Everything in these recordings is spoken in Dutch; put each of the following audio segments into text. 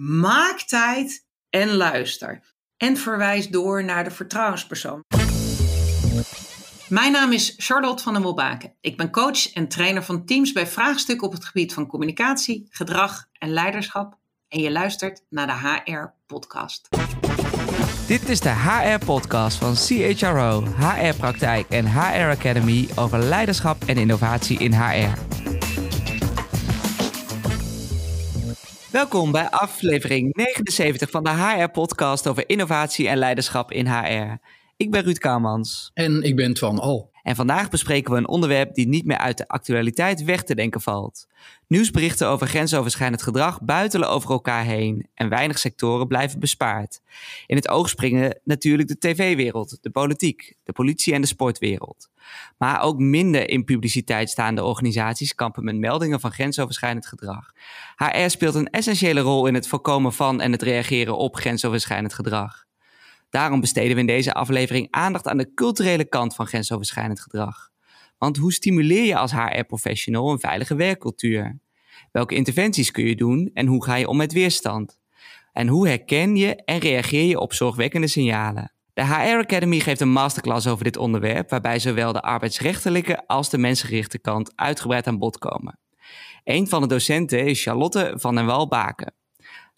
Maak tijd en luister. En verwijs door naar de vertrouwenspersoon. Mijn naam is Charlotte van der Molbaken. Ik ben coach en trainer van teams bij vraagstukken op het gebied van communicatie, gedrag en leiderschap. En je luistert naar de HR-podcast. Dit is de HR-podcast van CHRO, HR-praktijk en HR Academy over leiderschap en innovatie in HR. Welkom bij aflevering 79 van de HR-podcast over innovatie en leiderschap in HR. Ik ben Ruud Kouwmans. En ik ben Twan Al. En vandaag bespreken we een onderwerp die niet meer uit de actualiteit weg te denken valt. Nieuwsberichten over grensoverschrijdend gedrag buitelen over elkaar heen en weinig sectoren blijven bespaard. In het oog springen natuurlijk de tv-wereld, de politiek, de politie en de sportwereld. Maar ook minder in publiciteit staande organisaties kampen met meldingen van grensoverschrijdend gedrag. HR speelt een essentiële rol in het voorkomen van en het reageren op grensoverschrijdend gedrag. Daarom besteden we in deze aflevering aandacht aan de culturele kant van grensoverschrijdend gedrag. Want hoe stimuleer je als HR-professional een veilige werkcultuur? Welke interventies kun je doen en hoe ga je om met weerstand? En hoe herken je en reageer je op zorgwekkende signalen? De HR Academy geeft een masterclass over dit onderwerp, waarbij zowel de arbeidsrechtelijke als de mensgerichte kant uitgebreid aan bod komen. Een van de docenten is Charlotte van den Walbaken.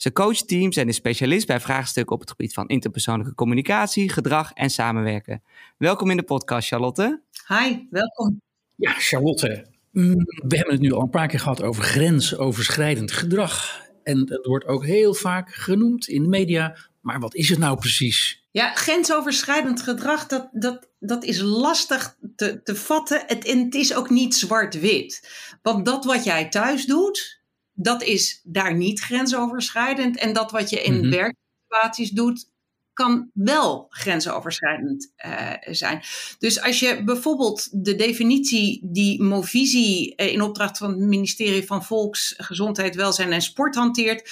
Ze coacht teams en is specialist bij vraagstukken op het gebied van interpersoonlijke communicatie, gedrag en samenwerken. Welkom in de podcast, Charlotte. Hi, welkom. Ja, Charlotte. Mm, we hebben het nu al een paar keer gehad over grensoverschrijdend gedrag. En het wordt ook heel vaak genoemd in de media. Maar wat is het nou precies? Ja, grensoverschrijdend gedrag, dat, dat, dat is lastig te, te vatten. Het, en het is ook niet zwart-wit. Want dat wat jij thuis doet, dat is daar niet grensoverschrijdend. En dat wat je in mm werksituaties doet, kan wel grensoverschrijdend uh, zijn. Dus als je bijvoorbeeld de definitie die Movisie uh, in opdracht van het ministerie van Volksgezondheid, Welzijn en Sport hanteert,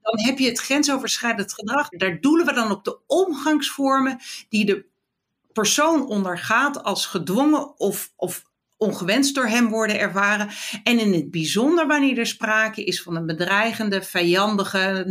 dan heb je het grensoverschrijdend gedrag. Daar doelen we dan op de omgangsvormen die de persoon ondergaat als gedwongen of, of ongewenst door hem worden ervaren. En in het bijzonder wanneer er sprake is van een bedreigende, vijandige,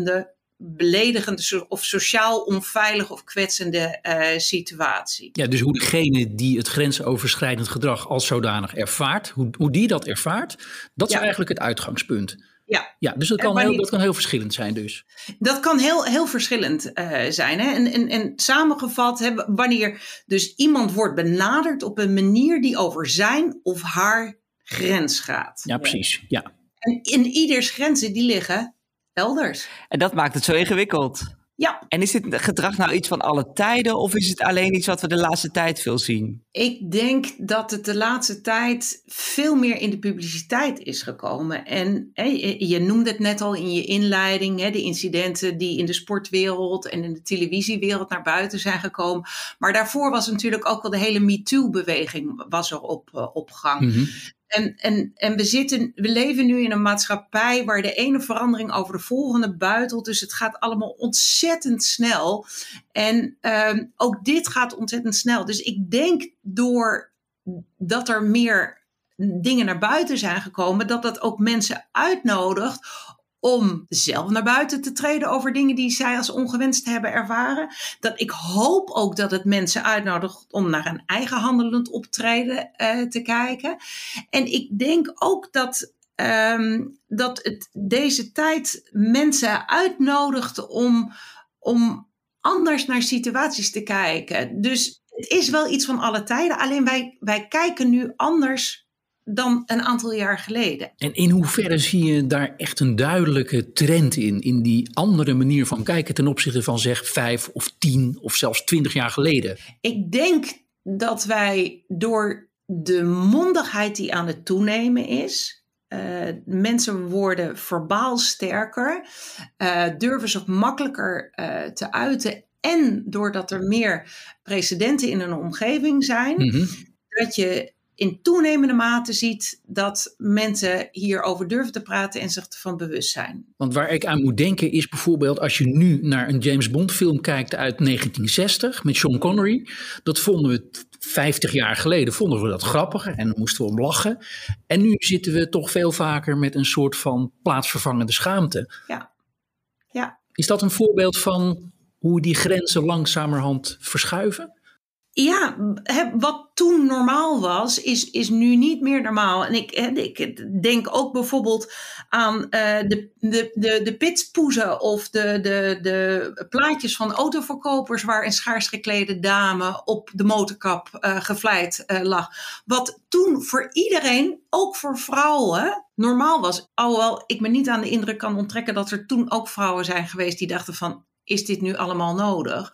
beledigende of sociaal onveilige of kwetsende uh, situatie. Ja, dus hoe degene die het grensoverschrijdend gedrag als zodanig ervaart, hoe, hoe die dat ervaart, dat is eigenlijk het uitgangspunt. Ja. ja, dus dat kan, heel, dat kan heel verschillend zijn dus. Dat kan heel, heel verschillend uh, zijn. Hè? En, en, en samengevat, hè, wanneer dus iemand wordt benaderd op een manier die over zijn of haar grens gaat. Ja, precies. Ja. En in ieders grenzen die liggen elders. En dat maakt het zo ingewikkeld. Ja. En is dit gedrag nou iets van alle tijden of is het alleen iets wat we de laatste tijd veel zien? Ik denk dat het de laatste tijd veel meer in de publiciteit is gekomen. En je noemde het net al in je inleiding, hè, de incidenten die in de sportwereld en in de televisiewereld naar buiten zijn gekomen. Maar daarvoor was natuurlijk ook al de hele MeToo-beweging was er op, uh, op gang. Mm -hmm. En, en, en we, zitten, we leven nu in een maatschappij waar de ene verandering over de volgende buitelt. Dus het gaat allemaal ontzettend snel. En um, ook dit gaat ontzettend snel. Dus ik denk door dat er meer dingen naar buiten zijn gekomen, dat dat ook mensen uitnodigt om zelf naar buiten te treden over dingen die zij als ongewenst hebben ervaren. Dat ik hoop ook dat het mensen uitnodigt om naar een eigen handelend optreden uh, te kijken. En ik denk ook dat. Um, dat het deze tijd mensen uitnodigt om, om anders naar situaties te kijken. Dus het is wel iets van alle tijden, alleen wij, wij kijken nu anders dan een aantal jaar geleden. En in hoeverre zie je daar echt een duidelijke trend in? In die andere manier van kijken ten opzichte van zeg vijf of tien of zelfs twintig jaar geleden? Ik denk dat wij door de mondigheid die aan het toenemen is. Uh, mensen worden verbaal sterker, uh, durven zich makkelijker uh, te uiten. En doordat er meer precedenten in een omgeving zijn, mm -hmm. dat je in toenemende mate ziet dat mensen hierover durven te praten en zich ervan bewust zijn. Want waar ik aan moet denken is bijvoorbeeld als je nu naar een James Bond film kijkt uit 1960 met Sean Connery. Dat vonden we 50 jaar geleden vonden we dat grappig en dan moesten we om lachen. En nu zitten we toch veel vaker met een soort van plaatsvervangende schaamte. Ja. Ja, Is dat een voorbeeld van hoe die grenzen langzamerhand verschuiven? Ja, wat toen normaal was, is, is nu niet meer normaal. En ik, ik denk ook bijvoorbeeld aan uh, de, de, de, de pitspoezen of de, de, de plaatjes van autoverkopers waar een schaars geklede dame op de motorkap uh, gevleid uh, lag. Wat toen voor iedereen, ook voor vrouwen, normaal was. Alhoewel ik me niet aan de indruk kan onttrekken dat er toen ook vrouwen zijn geweest die dachten van, is dit nu allemaal nodig?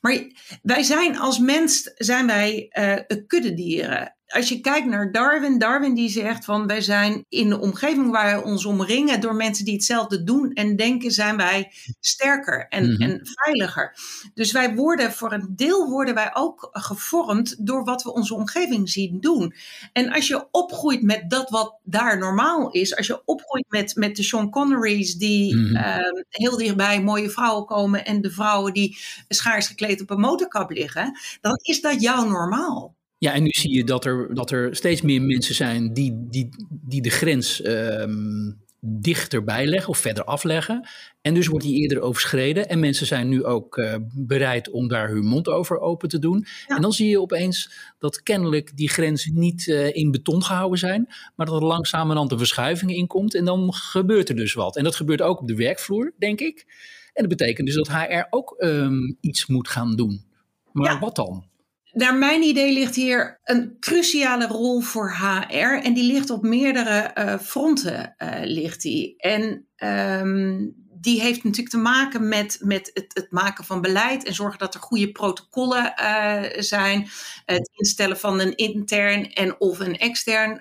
Maar wij zijn als mens zijn wij uh, kuddedieren als je kijkt naar Darwin, Darwin die zegt van wij zijn in de omgeving waar wij ons omringen door mensen die hetzelfde doen en denken, zijn wij sterker en, mhm. en veiliger. Dus wij worden voor een deel worden wij ook gevormd door wat we onze omgeving zien doen. En als je opgroeit met dat wat daar normaal is, als je opgroeit met, met de Sean Connerys die mm heel dichtbij mooie vrouwen komen en de vrouwen die schaars gekleed op een motorkap liggen, dan is dat jouw normaal. Ja, en nu zie je dat er, dat er steeds meer mensen zijn die, die, die de grens um, dichterbij leggen of verder afleggen. En dus wordt die eerder overschreden. En mensen zijn nu ook uh, bereid om daar hun mond over open te doen. En dan zie je opeens dat kennelijk die grenzen niet uh, in beton gehouden zijn, maar dat er langzamerhand een verschuiving in komt. En dan gebeurt er dus wat. En dat gebeurt ook op de werkvloer, denk ik. En dat betekent dus dat HR ook um, iets moet gaan doen. Maar ja. wat dan? Naar mijn idee ligt hier een cruciale rol voor HR en die ligt op meerdere uh, fronten. Uh, ligt die. En um, die heeft natuurlijk te maken met, met het, het, maken van beleid en zorgen dat er goede protocollen uh, zijn. Het instellen van een intern en of een extern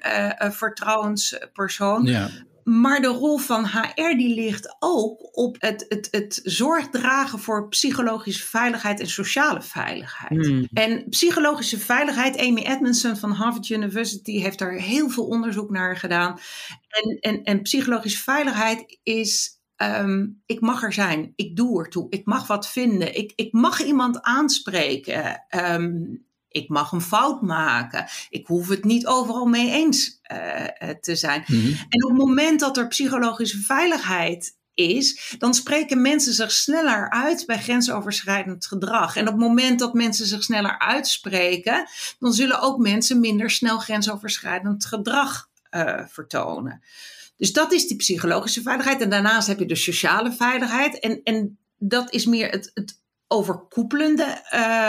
vertrouwenspersoon. Ja. Maar de rol van HR die ligt ook op het, het, het zorg dragen voor psychologische veiligheid en sociale veiligheid. Hmm. En psychologische veiligheid, Amy Edmondson van Harvard University heeft daar heel veel onderzoek naar gedaan. En, en, en psychologische veiligheid is Um, ik mag er zijn, ik doe ertoe, ik mag wat vinden, ik, ik mag iemand aanspreken. Um, ik mag een fout maken. Ik hoef het niet overal mee eens uh, te zijn. Mhm. En op het moment dat er psychologische veiligheid is, dan spreken mensen zich sneller uit bij grensoverschrijdend gedrag. En op het moment dat mensen zich sneller uitspreken, dan zullen ook mensen minder snel grensoverschrijdend gedrag uh, vertonen. Dus dat is die psychologische veiligheid. En daarnaast heb je de sociale veiligheid. En, en dat is meer het, het overkoepelende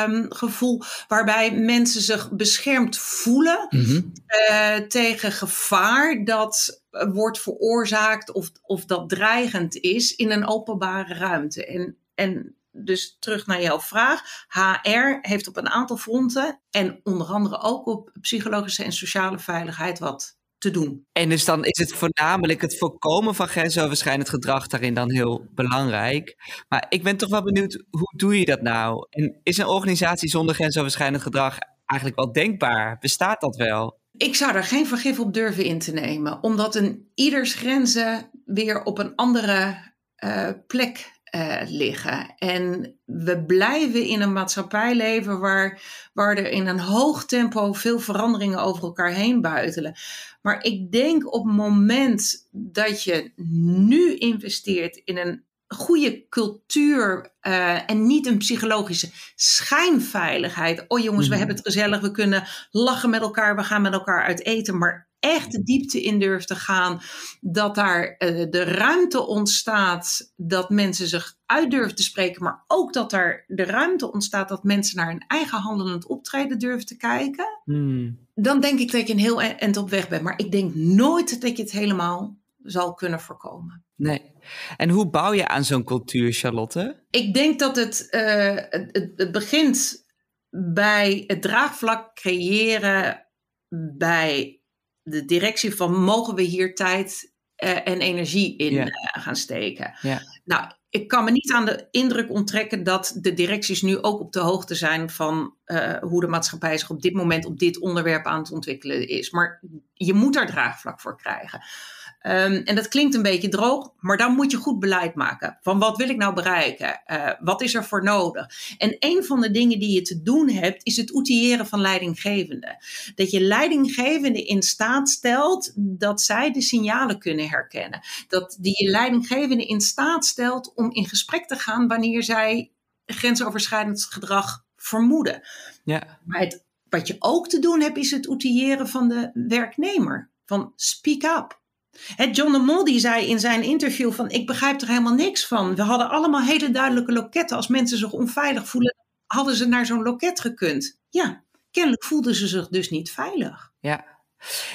um, gevoel, waarbij mensen zich beschermd voelen mm uh, tegen gevaar dat wordt veroorzaakt of, of dat dreigend is in een openbare ruimte. En, en dus terug naar jouw vraag. HR heeft op een aantal fronten en onder andere ook op psychologische en sociale veiligheid wat te doen. En dus dan is het voornamelijk het voorkomen van grensoverschrijdend gedrag daarin dan heel belangrijk. Maar ik ben toch wel benieuwd, hoe doe je dat nou? En is een organisatie zonder grensoverschrijdend gedrag eigenlijk wel denkbaar? Bestaat dat wel? Ik zou er geen vergif op durven in te nemen, omdat een ieders grenzen weer op een andere uh, plek uh, liggen. En we blijven in een maatschappij leven waar, waar er in een hoog tempo veel veranderingen over elkaar heen buitelen. Maar ik denk op het moment dat je nu investeert in een goede cultuur uh, en niet een psychologische schijnveiligheid. Oh jongens, we mhm. hebben het gezellig, we kunnen lachen met elkaar, we gaan met elkaar uit eten. Maar echt de diepte in durft te gaan, dat daar uh, de ruimte ontstaat dat mensen zich uit durven te spreken, maar ook dat er de ruimte ontstaat dat mensen naar hun eigen handelend optreden durven te kijken. Hmm. Dan denk ik dat je een heel e-, eind op weg bent. Maar ik denk nooit dat je het helemaal zal kunnen voorkomen. Nee. En hoe bouw je aan zo'n cultuur, Charlotte? Ik denk dat het, uh, het, het begint bij het draagvlak creëren bij de directie van mogen we hier tijd uh, en energie in uh, gaan steken. Nou, ik kan me niet aan de indruk onttrekken dat de directies nu ook op de hoogte zijn van uh, hoe de maatschappij zich op dit moment op dit onderwerp aan het ontwikkelen is. Maar je moet daar draagvlak voor krijgen. Ehm, en dat klinkt een beetje droog, maar dan moet je goed beleid maken. Van wat wil ik nou bereiken? Uh, wat is er voor nodig? En een van de dingen die je te doen hebt, is het outilleren van leidinggevenden. Dat je leidinggevenden in staat stelt dat zij de signalen kunnen herkennen. Dat die je leidinggevenden in staat stelt om in gesprek te gaan wanneer zij grensoverschrijdend gedrag vermoeden. Ja. Maar het, wat je ook te doen hebt, is het outilleren van de werknemer. Van speak up. John de Mol die zei in zijn interview van ik begrijp er helemaal niks van. We hadden allemaal hele duidelijke loketten. Als mensen zich onveilig voelen, hadden ze naar zo'n loket gekund. Ja, kennelijk voelden ze zich dus niet veilig. Ja.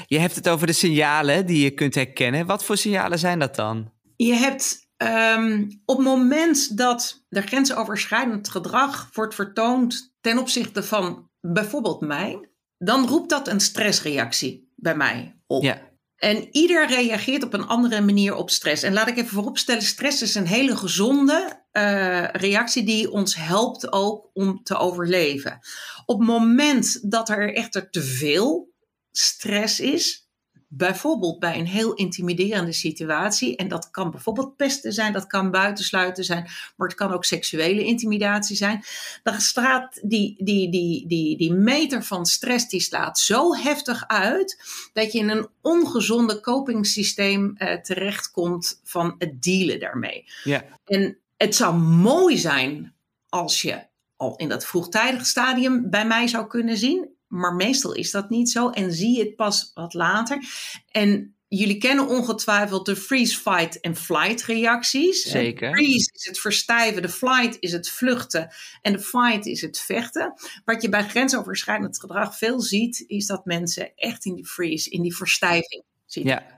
Je hebt het over de signalen die je kunt herkennen. Wat voor signalen zijn dat dan? Je hebt um, op het moment dat er grensoverschrijdend gedrag wordt vertoond ten opzichte van bijvoorbeeld mij, dan roept dat een stressreactie bij mij op. Ja. En ieder reageert op een andere manier op stress. En laat ik even vooropstellen, stress is een hele gezonde uh, reactie die ons helpt ook om te overleven. Op het moment dat er echter te veel stress is, bijvoorbeeld bij een heel intimiderende situatie. En dat kan bijvoorbeeld pesten zijn, dat kan buitensluiten zijn, maar het kan ook seksuele intimidatie zijn. Dan staat die, die, die, die, die meter van stress die slaat zo heftig uit dat je in een ongezonde copingsysteem uh, terechtkomt van het dealen daarmee. Ja. En het zou mooi zijn als je al in dat vroegtijdige stadium bij mij zou kunnen zien maar meestal is dat niet zo en zie je het pas wat later. En jullie kennen ongetwijfeld de freeze, fight en flight reacties. Zeker. freeze is het verstijven, de flight is het vluchten en de fight is het vechten. Wat je bij grensoverschrijdend gedrag veel ziet, is dat mensen echt in die freeze, in die verstijving zitten. Ja.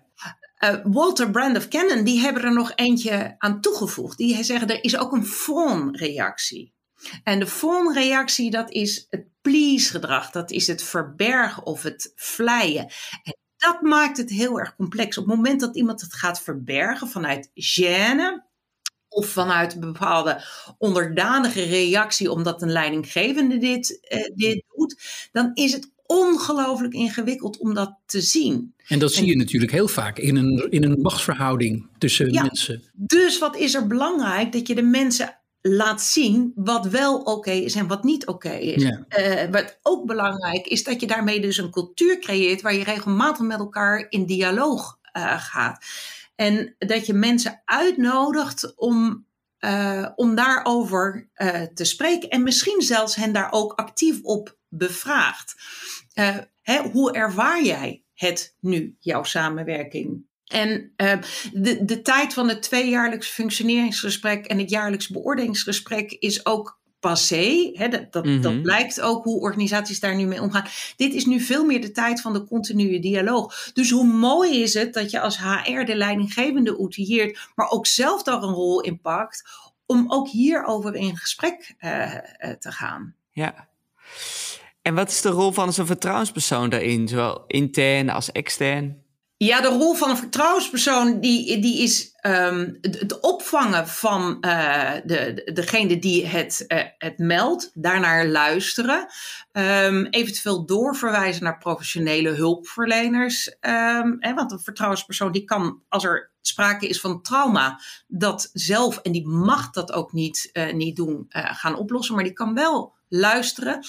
Uh, Walter Brand of Cannon, die hebben er nog eentje aan toegevoegd. Die zeggen er is ook een fawn-reactie. En de fawn-reactie, dat is het please-gedrag. Dat is het verbergen of het vleien. En dat maakt het heel erg complex. Op het moment dat iemand het gaat verbergen vanuit gêne, of vanuit een bepaalde onderdanige reactie, omdat een leidinggevende dit, eh, dit doet, dan is het ongelooflijk ingewikkeld om dat te zien. En dat zie je natuurlijk heel vaak in een, in een machtsverhouding tussen ja, mensen. Dus wat is er belangrijk? Dat je de mensen laat zien wat wel oké is en wat niet oké is. Uh, wat ook belangrijk is dat je daarmee dus een cultuur creëert waar je regelmatig met elkaar in dialoog uh, gaat. En dat je mensen uitnodigt om, uh, om daarover te spreken en misschien zelfs hen daar ook actief op bevraagt. Hè, hoe ervaar jij het nu, jouw samenwerking en uh, de, de tijd van het tweejaarlijks functioneringsgesprek en het jaarlijks beoordelingsgesprek is ook passé. Hè, dat, dat, dat, mhm. blijkt ook hoe organisaties daar nu mee omgaan. Dit is nu veel meer de tijd van de continue dialoog. Dus hoe mooi is het dat je als HR de leidinggevende outilleert, maar ook zelf daar een rol in pakt om ook hierover in gesprek uh, te gaan. Ja. En wat is de rol van zo'n vertrouwenspersoon daarin, zowel intern als extern? Ja, de rol van een vertrouwenspersoon die, die is um, het, opvangen van uh, de, degene die het, uh, het meldt, daarnaar luisteren, um, eventueel doorverwijzen naar professionele hulpverleners. Um, hè, want een vertrouwenspersoon die kan, als er sprake is van trauma, dat zelf, en die mag dat ook niet, uh, niet doen, gaan oplossen, maar die kan wel luisteren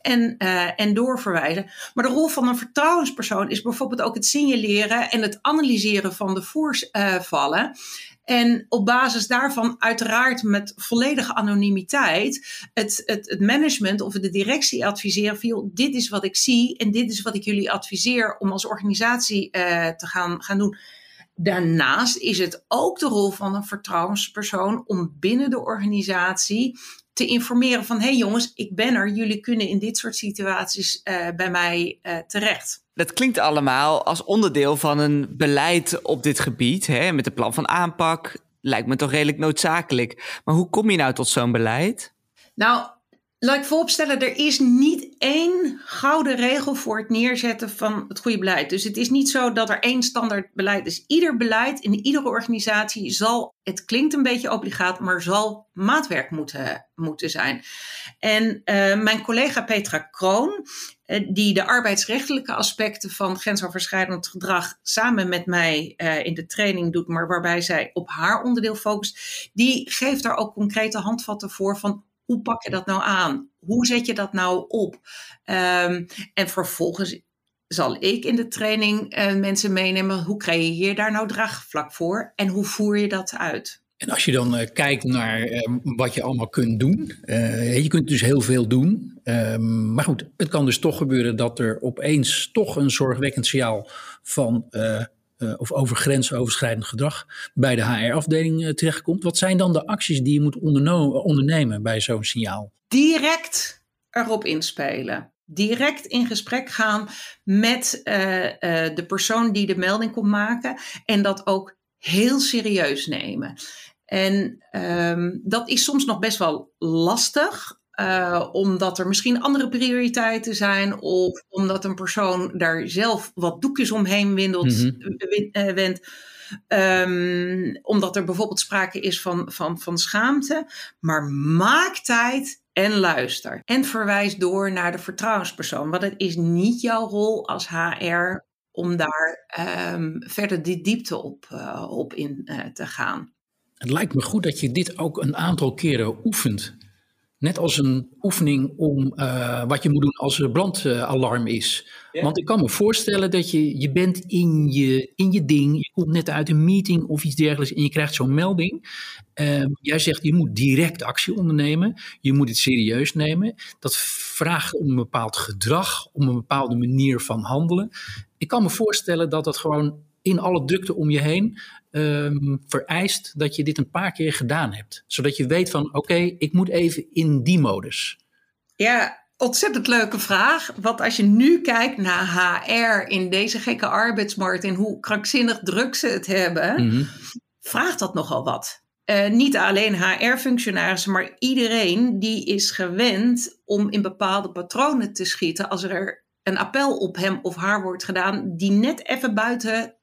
en, uh, en doorverwijzen. Maar de rol van een vertrouwenspersoon is bijvoorbeeld ook het signaleren en het analyseren van de voorvallen. En op basis daarvan, uiteraard met volledige anonimiteit, het, het, het management of de directie adviseren van, dit is wat ik zie en dit is wat ik jullie adviseer om als organisatie uh, te gaan, gaan doen. Daarnaast is het ook de rol van een vertrouwenspersoon om binnen de organisatie te informeren van hé hey jongens, ik ben er, jullie kunnen in dit soort situaties uh, bij mij uh, terecht. Dat klinkt allemaal als onderdeel van een beleid op dit gebied, hè, met een plan van aanpak. Lijkt me toch redelijk noodzakelijk. Maar hoe kom je nou tot zo'n beleid? Nou, Laat ik vooropstellen, er is niet één gouden regel voor het neerzetten van het goede beleid. Dus het is niet zo dat er één standaard beleid is. Ieder beleid in iedere organisatie zal, het klinkt een beetje obligaat, maar zal maatwerk moeten, moeten zijn. En uh, mijn collega Petra Kroon, uh, die de arbeidsrechtelijke aspecten van grensoverschrijdend gedrag samen met mij uh, in de training doet, maar waarbij zij op haar onderdeel focust, die geeft daar ook concrete handvatten voor van hoe pak je dat nou aan? Hoe zet je dat nou op? Um, en vervolgens zal ik in de training uh, mensen meenemen. Hoe creëer je daar nou draagvlak voor? En hoe voer je dat uit? En als je dan uh, kijkt naar uh, wat je allemaal kunt doen. je kunt dus heel veel doen. Ehm, maar goed, het kan dus toch gebeuren dat er opeens toch een zorgwekkend signaal van uh, of over grensoverschrijdend gedrag bij de HR-afdeling uh, terechtkomt. Wat zijn dan de acties die je moet ondernemen bij zo'n signaal? Direct erop inspelen. Direct in gesprek gaan met uh, de persoon die de melding komt maken en dat ook heel serieus nemen. En um, dat is soms nog best wel lastig, uh, omdat er misschien andere prioriteiten zijn, of omdat een persoon daar zelf wat doekjes omheen windelt, mm -hmm. wendt. Um, omdat er bijvoorbeeld sprake is van, van, van schaamte. Maar maak tijd en luister. En verwijs door naar de vertrouwenspersoon. Want het is niet jouw rol als HR om daar um, verder die diepte op, uh, op in uh, te gaan. Het lijkt me goed dat je dit ook een aantal keren oefent. Net als een oefening om uh, wat je moet doen als er brandalarm is. Ja. Want ik kan me voorstellen dat je, je bent in je, in je ding, je komt net uit een meeting of iets dergelijks en je krijgt zo'n melding. Uh, jij zegt je moet direct actie ondernemen, je moet het serieus nemen. Dat vraagt om een bepaald gedrag, om een bepaalde manier van handelen. Ik kan me voorstellen dat dat gewoon in alle drukte om je heen um, vereist dat je dit een paar keer gedaan hebt. Zodat je weet van oké, okay, ik moet even in die modus. Ja, ontzettend leuke vraag. Want als je nu kijkt naar HR in deze gekke arbeidsmarkt en hoe krankzinnig druk ze het hebben, mm -hmm. vraagt dat nogal wat. Uh, niet alleen HR-functionarissen, maar iedereen die is gewend om in bepaalde patronen te schieten als er een appel op hem of haar wordt gedaan die net even buiten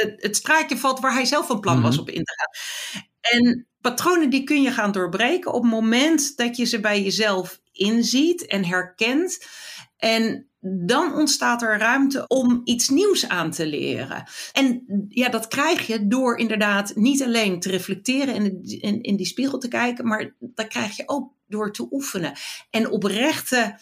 het, het straatje valt waar hij zelf van plan mm -hmm. was op in te gaan. En patronen die kun je gaan doorbreken op het moment dat je ze bij jezelf inziet en herkent. En dan ontstaat er ruimte om iets nieuws aan te leren. En ja, dat krijg je door inderdaad niet alleen te reflecteren en in, in, die spiegel te kijken, maar dat krijg je ook door te oefenen. En oprechte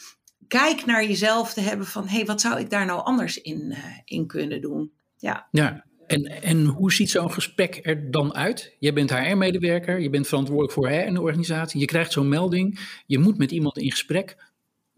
kijk naar jezelf te hebben van, hé, hey, wat zou ik daar nou anders in, uh, in kunnen doen? Ja. ja, en, en hoe ziet zo'n gesprek er dan uit? Je bent HR-medewerker, je bent verantwoordelijk voor HR in de organisatie, je krijgt zo'n melding, je moet met iemand in gesprek.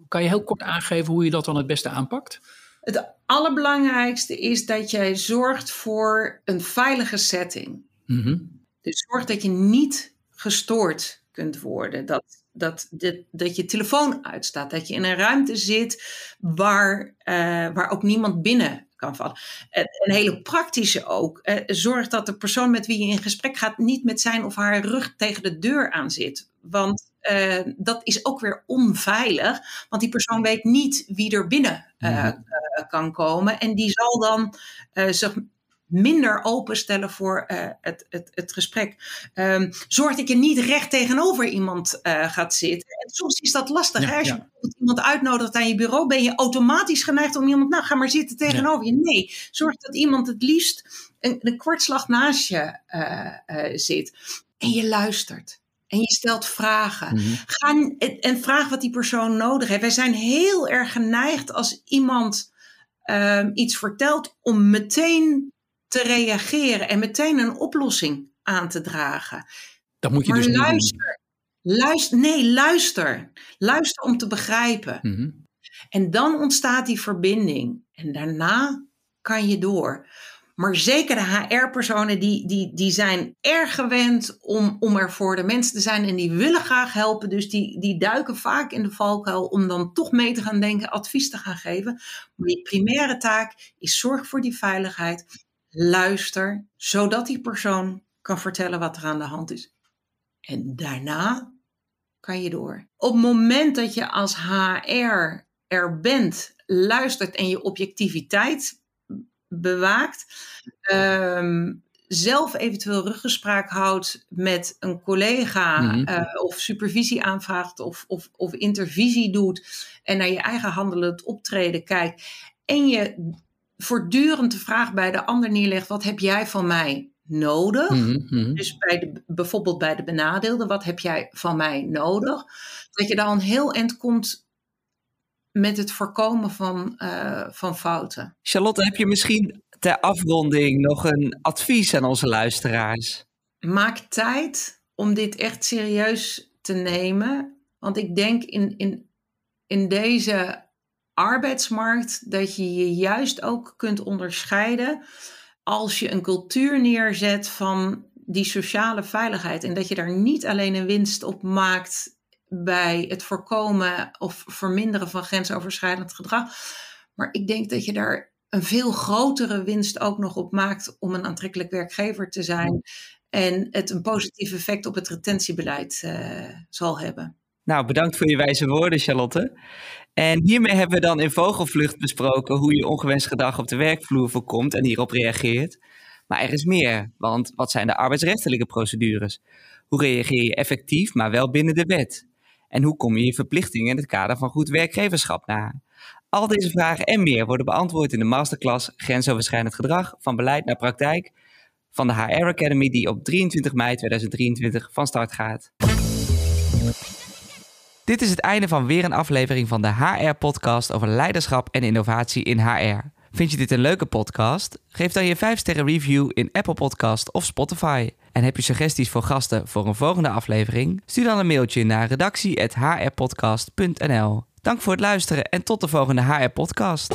Kan je heel kort aangeven hoe je dat dan het beste aanpakt? Het allerbelangrijkste is dat jij zorgt voor een veilige setting. Mm -hmm. Dus zorg dat je niet gestoord kunt worden. Dat, dat, dat, dat je telefoon uitstaat. Dat je in een ruimte zit waar, uh, waar ook niemand binnen kan vallen. Een hele praktische ook. Eh, zorg dat de persoon met wie je in gesprek gaat niet met zijn of haar rug tegen de deur aan zit. Want uh, dat is ook weer onveilig, want die persoon weet niet wie er binnen uh, uh, kan komen. En die zal dan zich minder openstellen voor uh, het, het, het gesprek. Um, zorg dat je niet recht tegenover iemand uh, gaat zitten. En soms is dat lastig. Ja, Als je ja. Iemand uitnodigt aan je bureau, ben je automatisch geneigd om iemand, nou ga maar zitten tegenover je. Nee, zorg dat iemand het liefst een, een kwartslag naast je uh, zit. En je luistert. En je stelt vragen. Mm -hmm. Ga, en, vraag wat die persoon nodig heeft. Wij zijn heel erg geneigd als iemand um, iets vertelt om meteen te reageren en meteen een oplossing aan te dragen. Dat moet je maar dus niet luister. Luister. Nee, luister. Luister om te begrijpen. Mm -hmm. En dan ontstaat die verbinding. En daarna kan je door. Maar zeker de HR-personen, die, die, die zijn erg gewend om, om er voor de mensen te zijn. En die willen graag helpen. Dus die, die duiken vaak in de valkuil om dan toch mee te gaan denken, advies te gaan geven. Maar je primaire taak is zorg voor die veiligheid luister, zodat die persoon kan vertellen wat er aan de hand is. En daarna kan je door. Op het moment dat je als HR er bent, luistert en je objectiviteit bewaakt, ehm, zelf eventueel ruggespraak houdt met een collega Mhm. eh, of supervisie aanvraagt of, of, of intervisie doet en naar je eigen handelend optreden kijkt en je voortdurend de vraag bij de ander neerlegt, wat heb jij van mij nodig? Mhm, mhm. Dus bij de, bijvoorbeeld bij de benadeelde, wat heb jij van mij nodig? Dat je dan een heel eind komt met het voorkomen van, eh, van fouten. Charlotte, heb je misschien ter afronding nog een advies aan onze luisteraars? Maak tijd om dit echt serieus te nemen. Want ik denk in, in, in deze arbeidsmarkt dat je je juist ook kunt onderscheiden als je een cultuur neerzet van die sociale veiligheid. En dat je daar niet alleen een winst op maakt bij het voorkomen of verminderen van grensoverschrijdend gedrag. Maar ik denk dat je daar een veel grotere winst ook nog op maakt om een aantrekkelijk werkgever te zijn. En het een positief effect op het retentiebeleid eh, zal hebben. Nou, bedankt voor je wijze woorden, Charlotte. En hiermee hebben we dan in vogelvlucht besproken hoe je ongewenst gedrag op de werkvloer voorkomt en hierop reageert. Maar er is meer, want wat zijn de arbeidsrechtelijke procedures? Hoe reageer je effectief, maar wel binnen de wet? En hoe kom je je verplichtingen in het kader van goed werkgeverschap na? Al deze vragen en meer worden beantwoord in de masterclass Grensoverschrijdend gedrag van beleid naar praktijk van de HR Academy die op 23 mei 2023 van start gaat. Dit is het einde van weer een aflevering van de HR-podcast over leiderschap en innovatie in HR. Vind je dit een leuke podcast? Geef dan je 5-sterren review in Apple Podcast of Spotify. En heb je suggesties voor gasten voor een volgende aflevering? Stuur dan een mailtje naar redactie.hrpodcast.nl Dank voor het luisteren en tot de volgende HR-podcast.